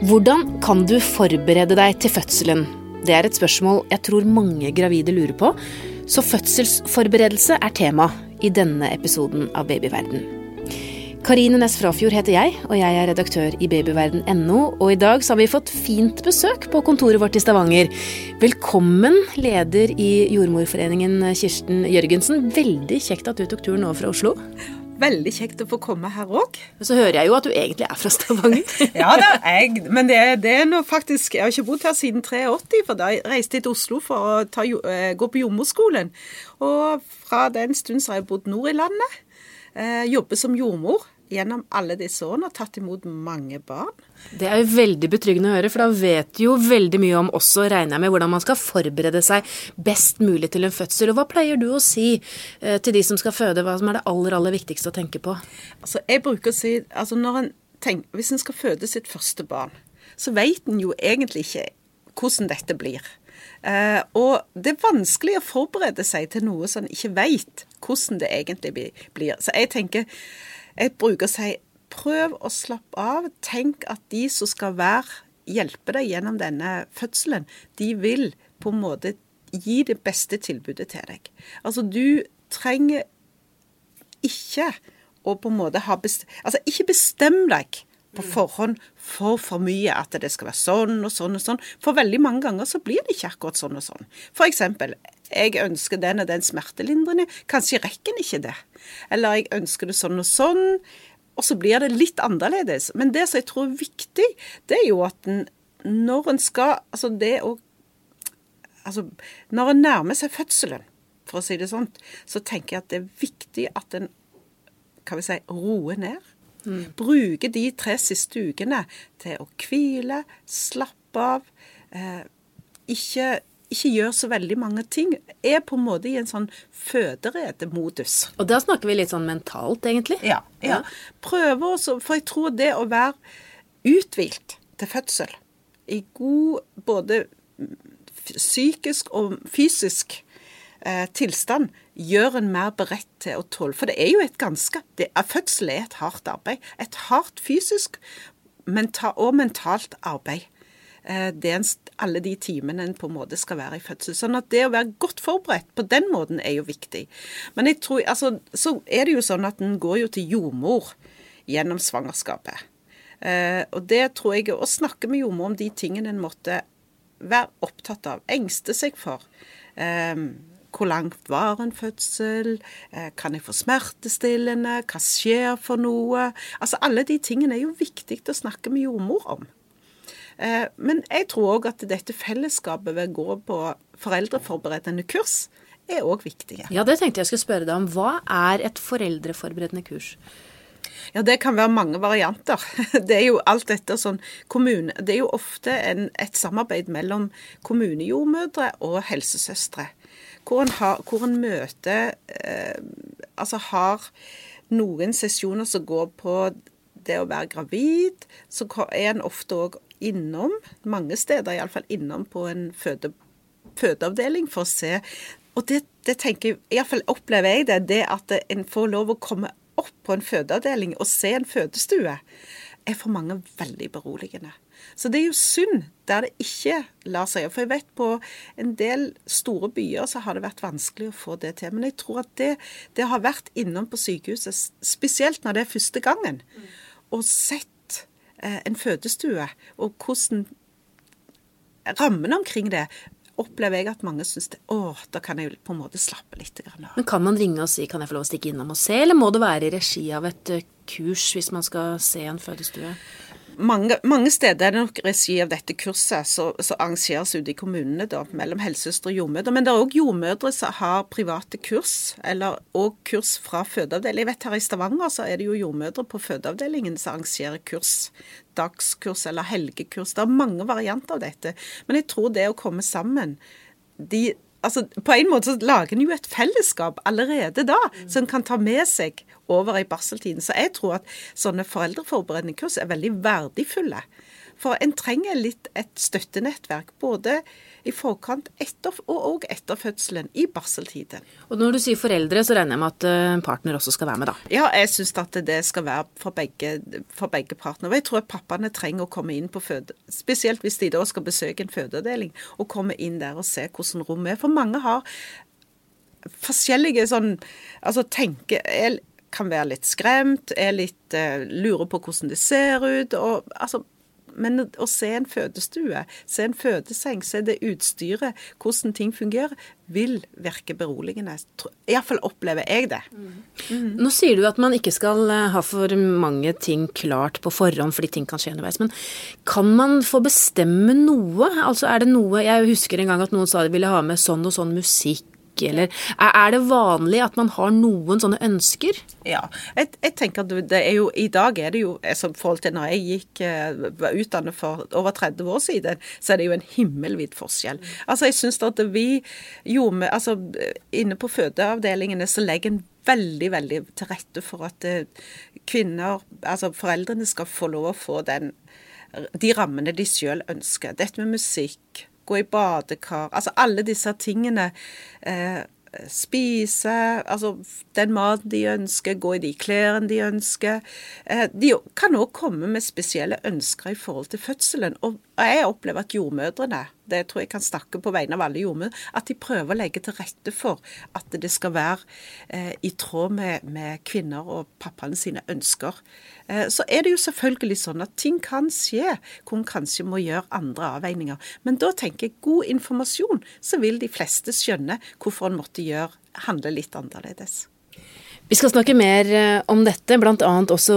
Hvordan kan du forberede deg til fødselen? Det er et spørsmål jeg tror mange gravide lurer på, så fødselsforberedelse er tema i denne episoden av Babyverden. Karine Næss Frafjord heter jeg, og jeg er redaktør i babyverden.no. Og i dag har vi fått fint besøk på kontoret vårt i Stavanger. Velkommen, leder i Jordmorforeningen Kirsten Jørgensen. Veldig kjekt at du tok turen nå fra Oslo. Veldig kjekt å få komme her òg. Så hører jeg jo at du egentlig er fra Stavanger. ja da, jeg, men det, det, er nå faktisk Jeg har ikke bodd her siden 83, for da jeg reiste jeg til Oslo for å ta, eh, gå på jordmorskolen. Og fra den stund så har jeg bodd nord i landet. Eh, jobber som jordmor gjennom alle disse årene og tatt imot mange barn. Det er jo veldig betryggende å høre, for da vet du jo veldig mye om også, regner jeg med, hvordan man skal forberede seg best mulig til en fødsel. Og hva pleier du å si eh, til de som skal føde, hva som er det aller, aller viktigste å tenke på? Altså, jeg bruker å si altså når en tenker, Hvis en skal føde sitt første barn, så vet en jo egentlig ikke hvordan dette blir. Uh, og det er vanskelig å forberede seg til noe som en ikke vet hvordan det egentlig blir. Så jeg tenker jeg bruker å si prøv å slappe av. Tenk at de som skal være, hjelpe deg gjennom denne fødselen, de vil på en måte gi det beste tilbudet til deg. Altså, du trenger ikke å på en måte ha best... Altså, ikke bestem deg på forhånd for for mye at det skal være sånn og sånn og sånn. For veldig mange ganger så blir det ikke akkurat sånn og sånn. For eksempel, jeg ønsker den og den smertelindrende, kanskje rekker en ikke det. Eller jeg ønsker det sånn og sånn, og så blir det litt annerledes. Men det som jeg tror er viktig, det er jo at en, når en skal Altså det å Altså når en nærmer seg fødselen, for å si det sånn, så tenker jeg at det er viktig at en kan vi si, roer ned Mm. Bruke de tre siste ukene til å hvile, slappe av. Eh, ikke, ikke gjør så veldig mange ting. Er på en måte i en sånn føderedemodus. Og da snakker vi litt sånn mentalt, egentlig? Ja. ja. Prøve også, for jeg tror det å være uthvilt til fødsel, i god både psykisk og fysisk eh, tilstand, gjør en mer beredt til å tåle. For det er jo et ganske det, Fødsel er et hardt arbeid. Et hardt fysisk og mentalt arbeid. Eh, er alle de timene en på en måte skal være i fødsel. Sånn at det å være godt forberedt på den måten er jo viktig. Men jeg tror, altså, så er det jo sånn at en går jo til jordmor gjennom svangerskapet. Eh, og det tror jeg Å snakke med jordmor om de tingene en måtte være opptatt av, engste seg for. Eh, hvor langt var en fødsel? Eh, kan jeg få smertestillende? Hva skjer for noe? Altså Alle de tingene er jo viktig å snakke med jordmor om. Eh, men jeg tror òg at dette fellesskapet ved å gå på foreldreforberedende kurs er òg viktig. Ja, det tenkte jeg skulle spørre deg om. Hva er et foreldreforberedende kurs? Ja, Det kan være mange varianter. Det er jo alt dette sånn kommune, Det er jo ofte en, et samarbeid mellom kommunejordmødre og helsesøstre hvor en, har, hvor en møter eh, Altså har noen sesjoner som går på det å være gravid. Så er en ofte òg innom, mange steder iallfall, innom på en føde, fødeavdeling for å se. Og det, det tenker jeg, iallfall opplever jeg det, det at en får lov å komme opp på en fødeavdeling og se en fødestue, er for mange veldig beroligende. Så det er jo synd der det ikke lar seg gjøre. For jeg vet på en del store byer så har det vært vanskelig å få det til. Men jeg tror at det, det har vært innom på sykehuset, spesielt når det er første gangen, og sett en fødestue, og hvordan rammene omkring det opplever jeg at mange syns Å, da kan jeg på en måte slappe litt av. Men kan man ringe og si kan jeg få lov å stikke innom og se, eller må det være i regi av et eh, kurs hvis man skal se en fødestue? Mange, mange, steder er det nok regi av dette kurset som arrangeres ute i kommunene, da, mellom helsesøstre og jordmødre. Men det er òg jordmødre som har private kurs, eller òg kurs fra fødeavdeling. Jeg vet her i Stavanger så er det jo jordmødre på fødeavdelingen som arrangerer kurs. Dagskurs eller helgekurs. Det er mange varianter av dette. Men jeg tror det å komme sammen de altså, På en måte så lager en jo et fellesskap allerede da, som en kan ta med seg over i barseltiden. Så jeg tror at sånne foreldreforberedende kurs er veldig verdifulle. For en trenger litt et støttenettverk, både i forkant etter, og etter fødselen, i barseltiden. Og når du sier foreldre, så regner jeg med at en partner også skal være med, da? Ja, jeg syns at det skal være for begge, for begge partnere. Jeg tror at pappaene trenger å komme inn på føde... Spesielt hvis de da skal besøke en fødeavdeling, og komme inn der og se hvordan rommet er. For mange har forskjellige sånn Altså tenker kan være litt skremt, er litt uh, lurer på hvordan det ser ut. og altså men å se en fødestue, se en fødeseng, se det utstyret, hvordan ting fungerer, vil virke beroligende. Iallfall opplever jeg det. Mm. Mm. Nå sier du at man ikke skal eh, ha for mange ting klart på forhånd fordi ting kan skje underveis. Men kan man få bestemme noe? Altså er det noe Jeg husker en gang at noen sa de ville ha med sånn og sånn musikk eller Er det vanlig at man har noen sånne ønsker? Ja, jeg, jeg tenker at det er jo I dag er det jo som forhold til når jeg gikk eh, var utdannet for over 30 år siden, så er det jo en himmelvid forskjell. Altså, jeg syns at vi gjorde Altså, inne på fødeavdelingene så legger en veldig, veldig til rette for at eh, kvinner, altså foreldrene, skal få lov å få den de rammene de sjøl ønsker. Dette med musikk, gå i badekar. Altså alle disse tingene. Eh, spise, altså den maten de ønsker, gå i de klærne de ønsker. Eh, de kan òg komme med spesielle ønsker i forhold til fødselen. Og jeg opplever at jordmødrene det tror jeg kan snakke på vegne av alle jordmødre, at de prøver å legge til rette for at det skal være eh, i tråd med, med, kvinner og pappaene sine ønsker. Eh, så er det jo selvfølgelig sånn at ting kan skje hvor en kanskje må gjøre andre avveininger. Men da tenker jeg god informasjon, så vil de fleste skjønne hvorfor en måtte gjøre, handle litt annerledes. Vi skal snakke mer eh, om dette, bl.a. også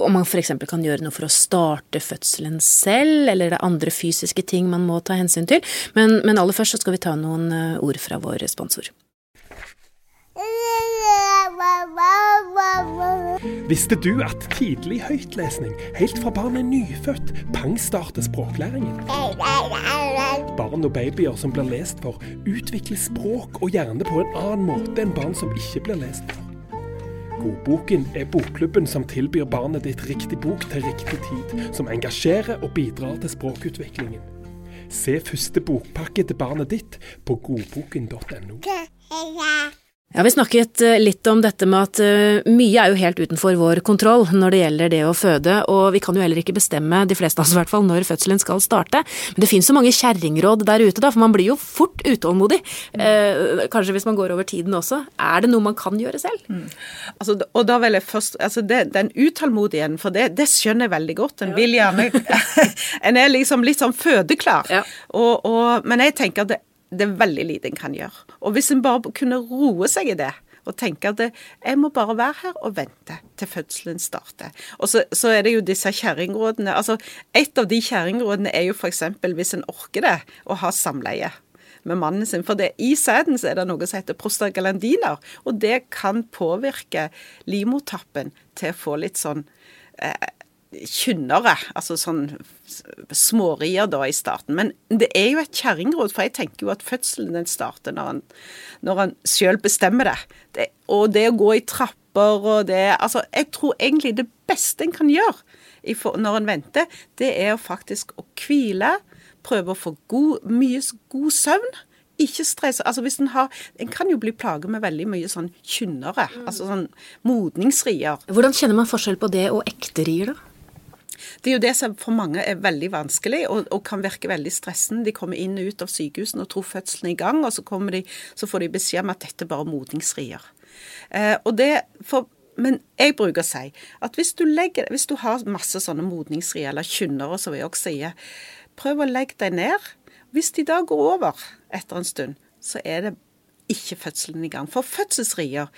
om man f.eks. kan gjøre noe for å starte fødselen selv, eller det er andre fysiske ting man må ta hensyn til. Men, men aller først så skal vi ta noen eh, ord fra vår sponsor. Visste du at tidlig høytlesning, helt fra barn er nyfødt, pangstarter språklæringen? Barn og babyer som blir lest for, utvikler språk og hjerne på en annen måte enn barn som ikke blir lest for. Godboken er bokklubben som tilbyr barnet ditt riktig bok til riktig tid, som engasjerer og bidrar til språkutviklingen. Se første bokpakke til barnet ditt på godboken.no. Ja, Vi snakket eh, litt om dette med at eh, mye er jo helt utenfor vår kontroll når det gjelder det å føde, og vi kan jo heller ikke bestemme, de fleste av oss i hvert fall, når fødselen skal starte. Men det finnes så mange kjerringråd der ute, da, for man blir jo fort utålmodig. Eh, kanskje hvis man går over tiden også. Er det noe man kan gjøre selv? Mm. Altså, og da vil jeg først altså det, Den utålmodigheten, for det, det, skjønner jeg veldig godt. En vil gjerne En er liksom litt sånn fødeklar. Ja. Og, og, men jeg tenker at det det er veldig lite en kan gjøre. Og hvis en bare kunne roe seg i det, og tenke at jeg må bare være her og vente til fødselen starter. Og så, så er det jo disse kjerringrådene. Altså, et av de kjerringrådene er jo f.eks. hvis en orker det, å ha samleie med mannen sin. For det, i sæden så er det noe som heter prostaglandiner, og det kan påvirke livmortappen til å få litt sånn eh, kynnere, altså sånn smårier da i starten. Men det er jo et kjerringråd, for jeg tenker jo at fødselen den starter når han, når han sjøl bestemmer det. det. Og det å gå i trapper og det Altså, jeg tror egentlig det beste en kan gjøre når en venter, det er faktisk å hvile, prøve å få god, mye god søvn ikke stress. Altså hvis En har, en kan jo bli plaget med veldig mye sånn kynnere, mm. altså sånn modningsrier. Hvordan kjenner man forskjell på det og ekte rier, da? Det er jo det som for mange er veldig vanskelig og, og kan virke veldig stressende. De kommer inn og ut av sykehusene og tror fødselen er i gang, og så, de, så får de beskjed om at dette bare modningsrier. Eh, og det for men jeg bruker å si at hvis du, legger, hvis du har masse sånne modningsrier eller kynnere, som jeg også sier, prøv å legge deg ned. Hvis de da går over etter en stund, så er det ikke fødselen i gang. For fødselsrier,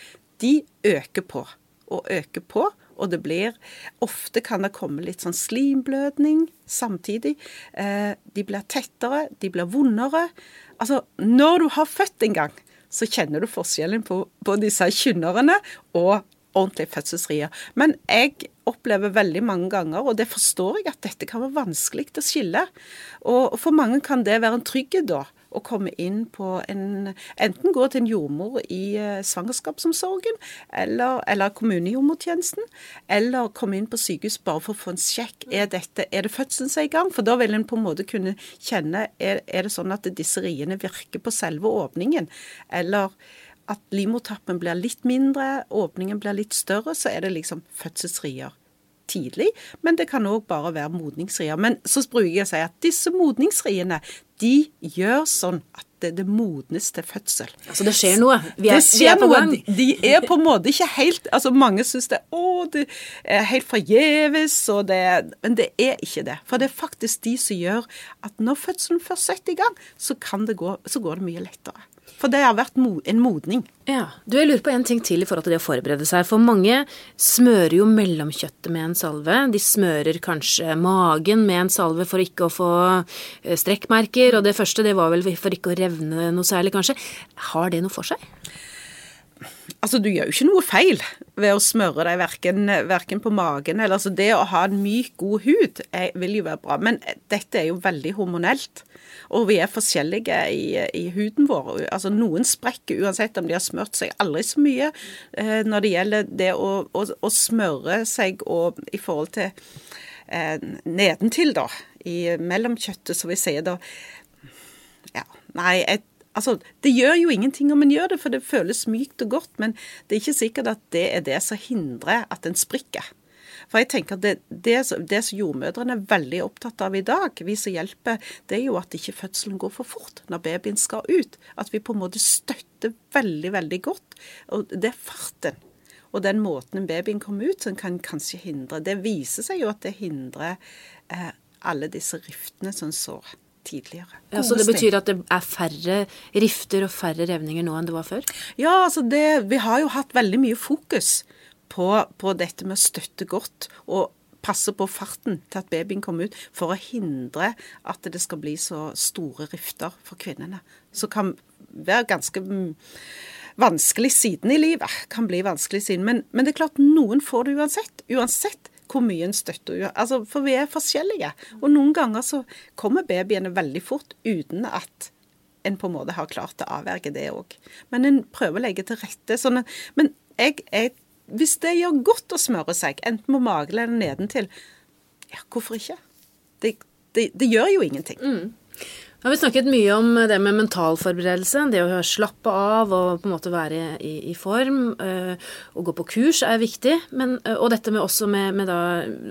de øker på og øker på, og det blir Ofte kan det komme litt sånn slimblødning samtidig. Eh, de blir tettere, de blir vondere. Altså, når du har født en gang, så kjenner du forskjellen på, på disse kynnerne og ordentlige fødselsrier. Men jeg opplever veldig mange ganger, og det forstår jeg, at dette kan være vanskelig å skille. Og for mange kan det være en trygghet da, å komme inn på en Enten gå til en jordmor i eh, svangerskapsomsorgen, eller, eller kommunejordmortjenesten, eller komme inn på sykehus bare for å få en sjekk. Er, dette, er det fødselen som er i gang? For da vil en på en måte kunne kjenne er, er det sånn at disse riene virker på selve åpningen, eller at livmortappen blir litt mindre, åpningen blir litt større, så er det liksom fødselsrier tidlig, men det kan òg bare være modningsrier. Men så bruker jeg å si at disse modningsriene de gjør sånn at det, det modnes til fødsel. Altså det skjer noe? Vi er, det skjer vi er på noe. gang. De, de, er på en måte ikke helt altså Mange syns det, å, det er helt forgjeves, men det er ikke det. For det er faktisk de som gjør at når fødselen først setter i gang, så, det gå, så går det mye lettere. For det har vært en modning. Ja, du, Jeg lurer på en ting til i forhold til det å forberede seg. For mange smører jo mellomkjøttet med en salve. De smører kanskje magen med en salve for ikke å få eh, strekkmerker. Og det første det var vel for ikke å revne noe særlig, kanskje. Har det noe for seg? Altså, du gjør jo ikke noe feil ved å smøre deg verken, verken på magen eller altså Det å ha en myk, god hud er, vil jo være bra. Men dette er jo veldig hormonelt. Og vi er forskjellige i, i huden vår. Altså Noen sprekker uansett om de har smurt seg aldri så mye. Eh, når det gjelder det å, å, å smøre seg og i forhold til eh, nedentil, da, i mellomkjøttet, som vi sier da Ja, nei, et, altså, det gjør jo ingenting om en gjør det, for det føles mykt og godt, men det er ikke sikkert at det er det som hindrer at en sprikker. For jeg tenker at det, det, det, som jordmødrene er veldig opptatt av i dag, vi som hjelper, det er jo at ikke fødselen går for fort når babyen skal ut. At vi på en måte støtter veldig, veldig godt. Og det er farten. Og den måten babyen kommer ut, som kan kanskje hindre Det viser seg jo at det hindrer eh, alle disse riftene som så tidligere. Ja, så det betyr at det er færre rifter og færre revninger nå enn det var før? Ja, altså det, vi har jo hatt veldig mye fokus på, på dette med å støtte godt og passe på farten til at babyen kommer ut, for å hindre at det skal bli så store rifter for kvinnene. Som kan være ganske vanskelig siden i livet. Kan bli vanskelig siden. Men, men, det er klart, noen får det uansett. Uansett hvor mye en støtter. Altså, for vi er forskjellige. Og noen ganger så kommer babyene veldig fort uten at en på en måte har klart å avverge det òg. Men en prøver å legge til rette. Sånn, men jeg, jeg hvis det gjør godt å smøre seg, enten på magen eller nedentil, ja, hvorfor ikke? Det, det, det gjør jo ingenting. Mm. Ja, vi snakket mye om det med mental forberedelse. Det å slappe av og på en måte være i, i form. Øh, å gå på kurs er viktig. Men, øh, og dette med også med, med da,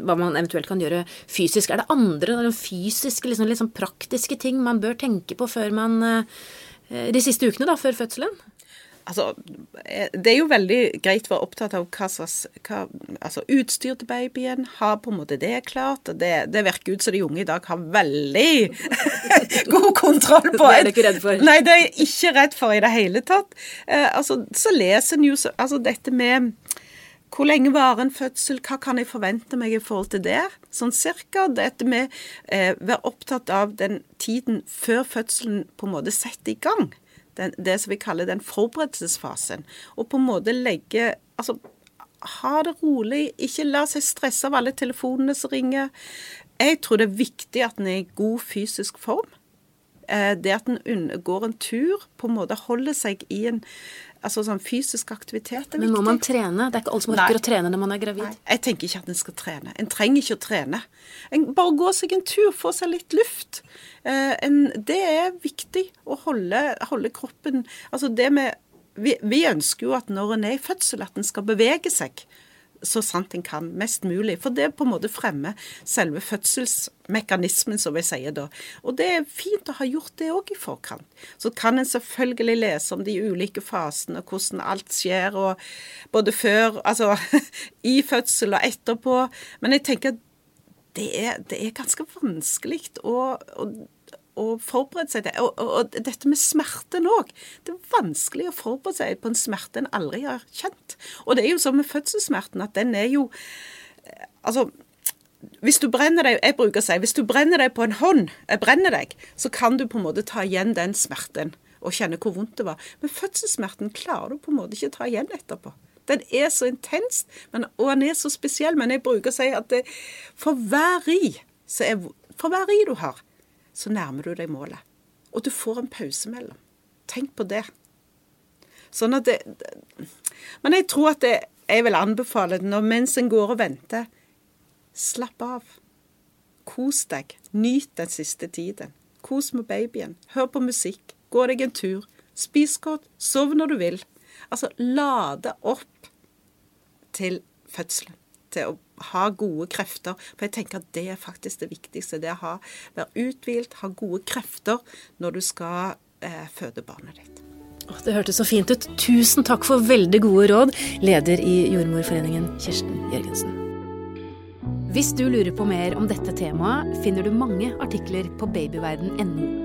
hva man eventuelt kan gjøre fysisk. Er det andre fysiske, liksom, liksom praktiske ting man bør tenke på før man øh, de siste ukene da, før fødselen? Altså, eh, det er jo veldig greit å være opptatt av hva slags altså utstyr til babyen. Ha på en måte det klart. Det, det virker ut som de unge i dag har veldig god kontroll på. Det er du ikke redd for? Nei, det er jeg ikke redd for i det hele tatt. Eh, altså, så leser en jo altså, dette med hvor lenge varer en fødsel? Hva kan jeg forvente meg i forhold til det? Sånn cirka. Dette med eh, være opptatt av den tiden før fødselen på en måte setter i gang den, det som vi kaller den forberedelsesfasen. Og på en måte legge Altså, ha det rolig. Ikke la seg stresse av alle telefonene som ringer. Jeg tror det er viktig at en er i god fysisk form. Eh, det at en går en tur, på en måte holder seg i en Altså sånn fysisk aktivitet er viktig. Men må man trene? Det er ikke alle som orker å trene når man er gravid. Nei, jeg tenker ikke at en skal trene. En trenger ikke å trene. En bare gå seg en tur, få seg litt luft. Eh, en, det er viktig å holde, holde kroppen Altså det med vi, vi, ønsker jo at når en er i fødsel, at en skal bevege seg så sant en kan, mest mulig. For det på en måte fremmer selve fødselsmekanismen, som vi sier da. Og det er fint å ha gjort det òg i forkant. Så kan en selvfølgelig lese om de ulike fasene, og hvordan alt skjer, og både før, altså i fødsel og etterpå. Men jeg tenker at det er, det er ganske vanskelig å, å å forberede seg til. Og, og, og, dette med smerten òg. Det er vanskelig å forberede seg på en smerte en aldri har kjent. Og det er jo sånn med fødselssmerten at den er jo eh, Altså hvis du brenner deg, jeg bruker å si, hvis du brenner deg på en hånd, jeg brenner deg, så kan du på en måte ta igjen den smerten og kjenne hvor vondt det var. Men fødselssmerten klarer du på en måte ikke å ta igjen etterpå. Den er så intens, men, og den er så spesiell. Men jeg bruker å si at det, for hver ri, så er, for hver ri du har, så nærmer du deg målet. og du får en pause mellom. Tenk på det. Sånn at det Men jeg tror at det, jeg vil anbefale det når mens en går og venter. Slapp av. Kos deg. Nyt den siste tiden. Kos med babyen. Hør på musikk. Gå deg en tur. Spis godt. Sov når du vil. Altså lade opp til fødselen. Til å ha gode krefter. For jeg tenker at det er faktisk det viktigste. Det å ha, være uthvilt, ha gode krefter når du skal eh, føde barnet ditt. Det hørtes så fint ut. Tusen takk for veldig gode råd, leder i Jordmorforeningen, Kirsten Jørgensen. Hvis du lurer på mer om dette temaet, finner du mange artikler på babyverden.no.